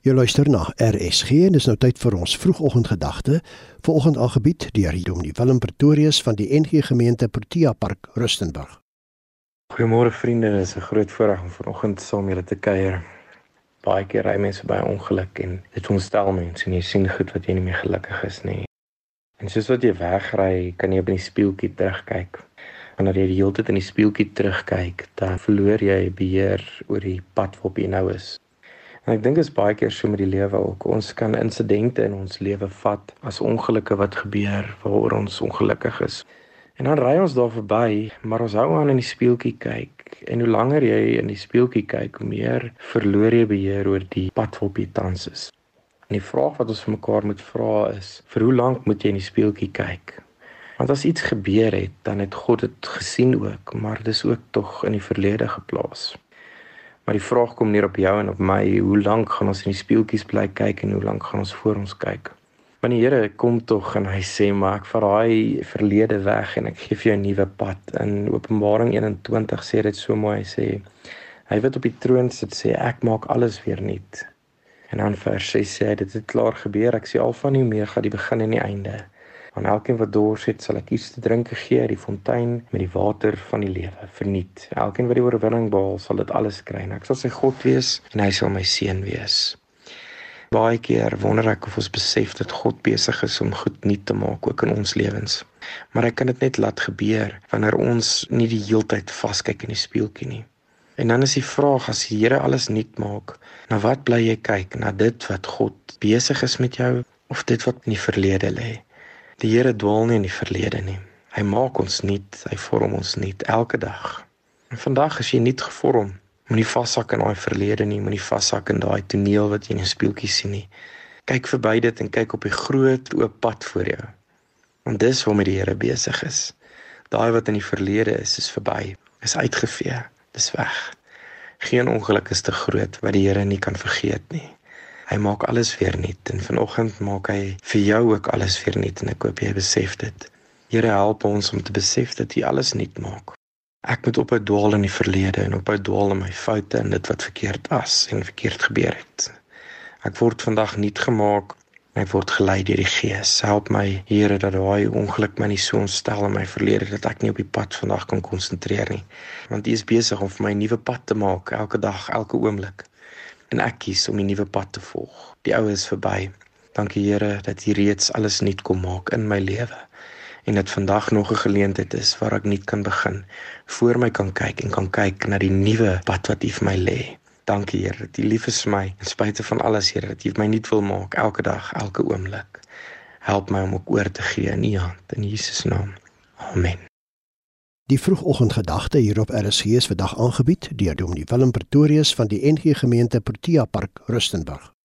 Jy luister na RSG en dis nou tyd vir ons vroegoggendgedagte. Vanoggend aangebied deur Dominee Willem Pretorius van die NG Gemeente Protea Park Rustenburg. Goeiemôre vriende, dit is 'n groot voorreg om vanoggend saam julle te kuier. Baie keer ry mense by ongeluk en dit ontstel mense en jy sien goed wat jy nie meer gelukkig is nie. En soos wat jy wegry, kan jy op die spieeltjie terugkyk. Wanneer jy die hele tyd in die spieeltjie terugkyk, dan verloor jy beheer oor die pad waarop jy nou is. En ek dink dit is baie keer so met die lewe ook. Ons kan insidente in ons lewe vat as ongelukke wat gebeur waaroor ons ongelukkig is. En dan ry ons daar verby, maar ons hou aan in die spieeltjie kyk. En hoe langer jy in die spieeltjie kyk, hoe meer verloor jy beheer oor die pad waarop jy tans is. En die vraag wat ons vir mekaar moet vra is: vir hoe lank moet jy in die spieeltjie kyk? Want as iets gebeur het, dan het God dit gesien ook, maar dis ook tog in die verlede geplaas. Maar die vraag kom neer op jou en op my, hoe lank gaan ons in die spieeltjies bly kyk en hoe lank gaan ons voor ons kyk? Want die Here kom tog en hy sê maar ek vat daai verlede weg en ek gee vir jou 'n nuwe pad. In Openbaring 21 sê dit so mooi, hy sê hy wat op die troon sit sê ek maak alles weer nuut. En dan vers 6 sê hy dit het klaar gebeur, ek sê alfa en omega, die begin en die einde. Aan elkeen wat dors het, sal ek iets te drink gee uit die fontein met die water van die lewe, verniet. Elkeen wat die oorwinning behaal, sal dit alles kry. En ek sal sy God wees en hy sal my seun wees. Baie keer wonder ek of ons besef dat God besig is om goed nuut te maak ook in ons lewens. Maar hy kan dit net laat gebeur wanneer ons nie die heeltyd vaskyk in die spieeltjie nie. En dan is die vraag as die Here alles nuut maak, na wat bly jy kyk? Na dit wat God besig is met jou of dit wat in die verlede lê? Die Here dwaal nie in die verlede nie. Hy maak ons nuut, hy vorm ons nuut elke dag. En vandag is jy nuut gevorm. Moenie vashak in daai verlede nie, moenie vashak in daai toneel wat jy in 'n speeltjie sien nie. Kyk verby dit en kyk op die groot oop pad voor jou. Want dis waarmee die Here besig is. Daai wat in die verlede is, is verby, is uitgevee, dis weg. Geen ongeluk is te groot wat die Here nie kan vergeet nie. Hy maak alles weer nuut en vanoggend maak hy vir jou ook alles weer nuut en ek hoop jy besef dit. Here help ons om te besef dat hy alles nuut maak. Ek moet ophou dwaal in die verlede en ophou dwaal in my foute en dit wat verkeerd was en verkeerd gebeur het. Ek word vandag nuut gemaak. Ek word gelei deur die Gees. Help my, Here, dat daai ongeluk my nie so ontstel in my verlede dat ek nie op die pad vandag kan konsentreer nie. Want U is besig om vir my 'n nuwe pad te maak elke dag, elke oomblik en ek kies om die nuwe pad te volg. Die ou is verby. Dankie Here dat U reeds alles nuut kom maak in my lewe en dat vandag nog 'n geleentheid is waar ek nuut kan begin, voor my kan kyk en kan kyk na die nuwe pad wat U vir my lê. Dankie Here dat U lief is vir my en spite van alles Here dat U my nuut wil maak elke dag, elke oomblik. Help my om ook oor te gee in U hand in Jesus naam. Amen. Die vroegoggendgedagte hier op RSG is vandag aangebied deur Dominee Willem Pretorius van die NG Gemeente Protea Park Rustenburg.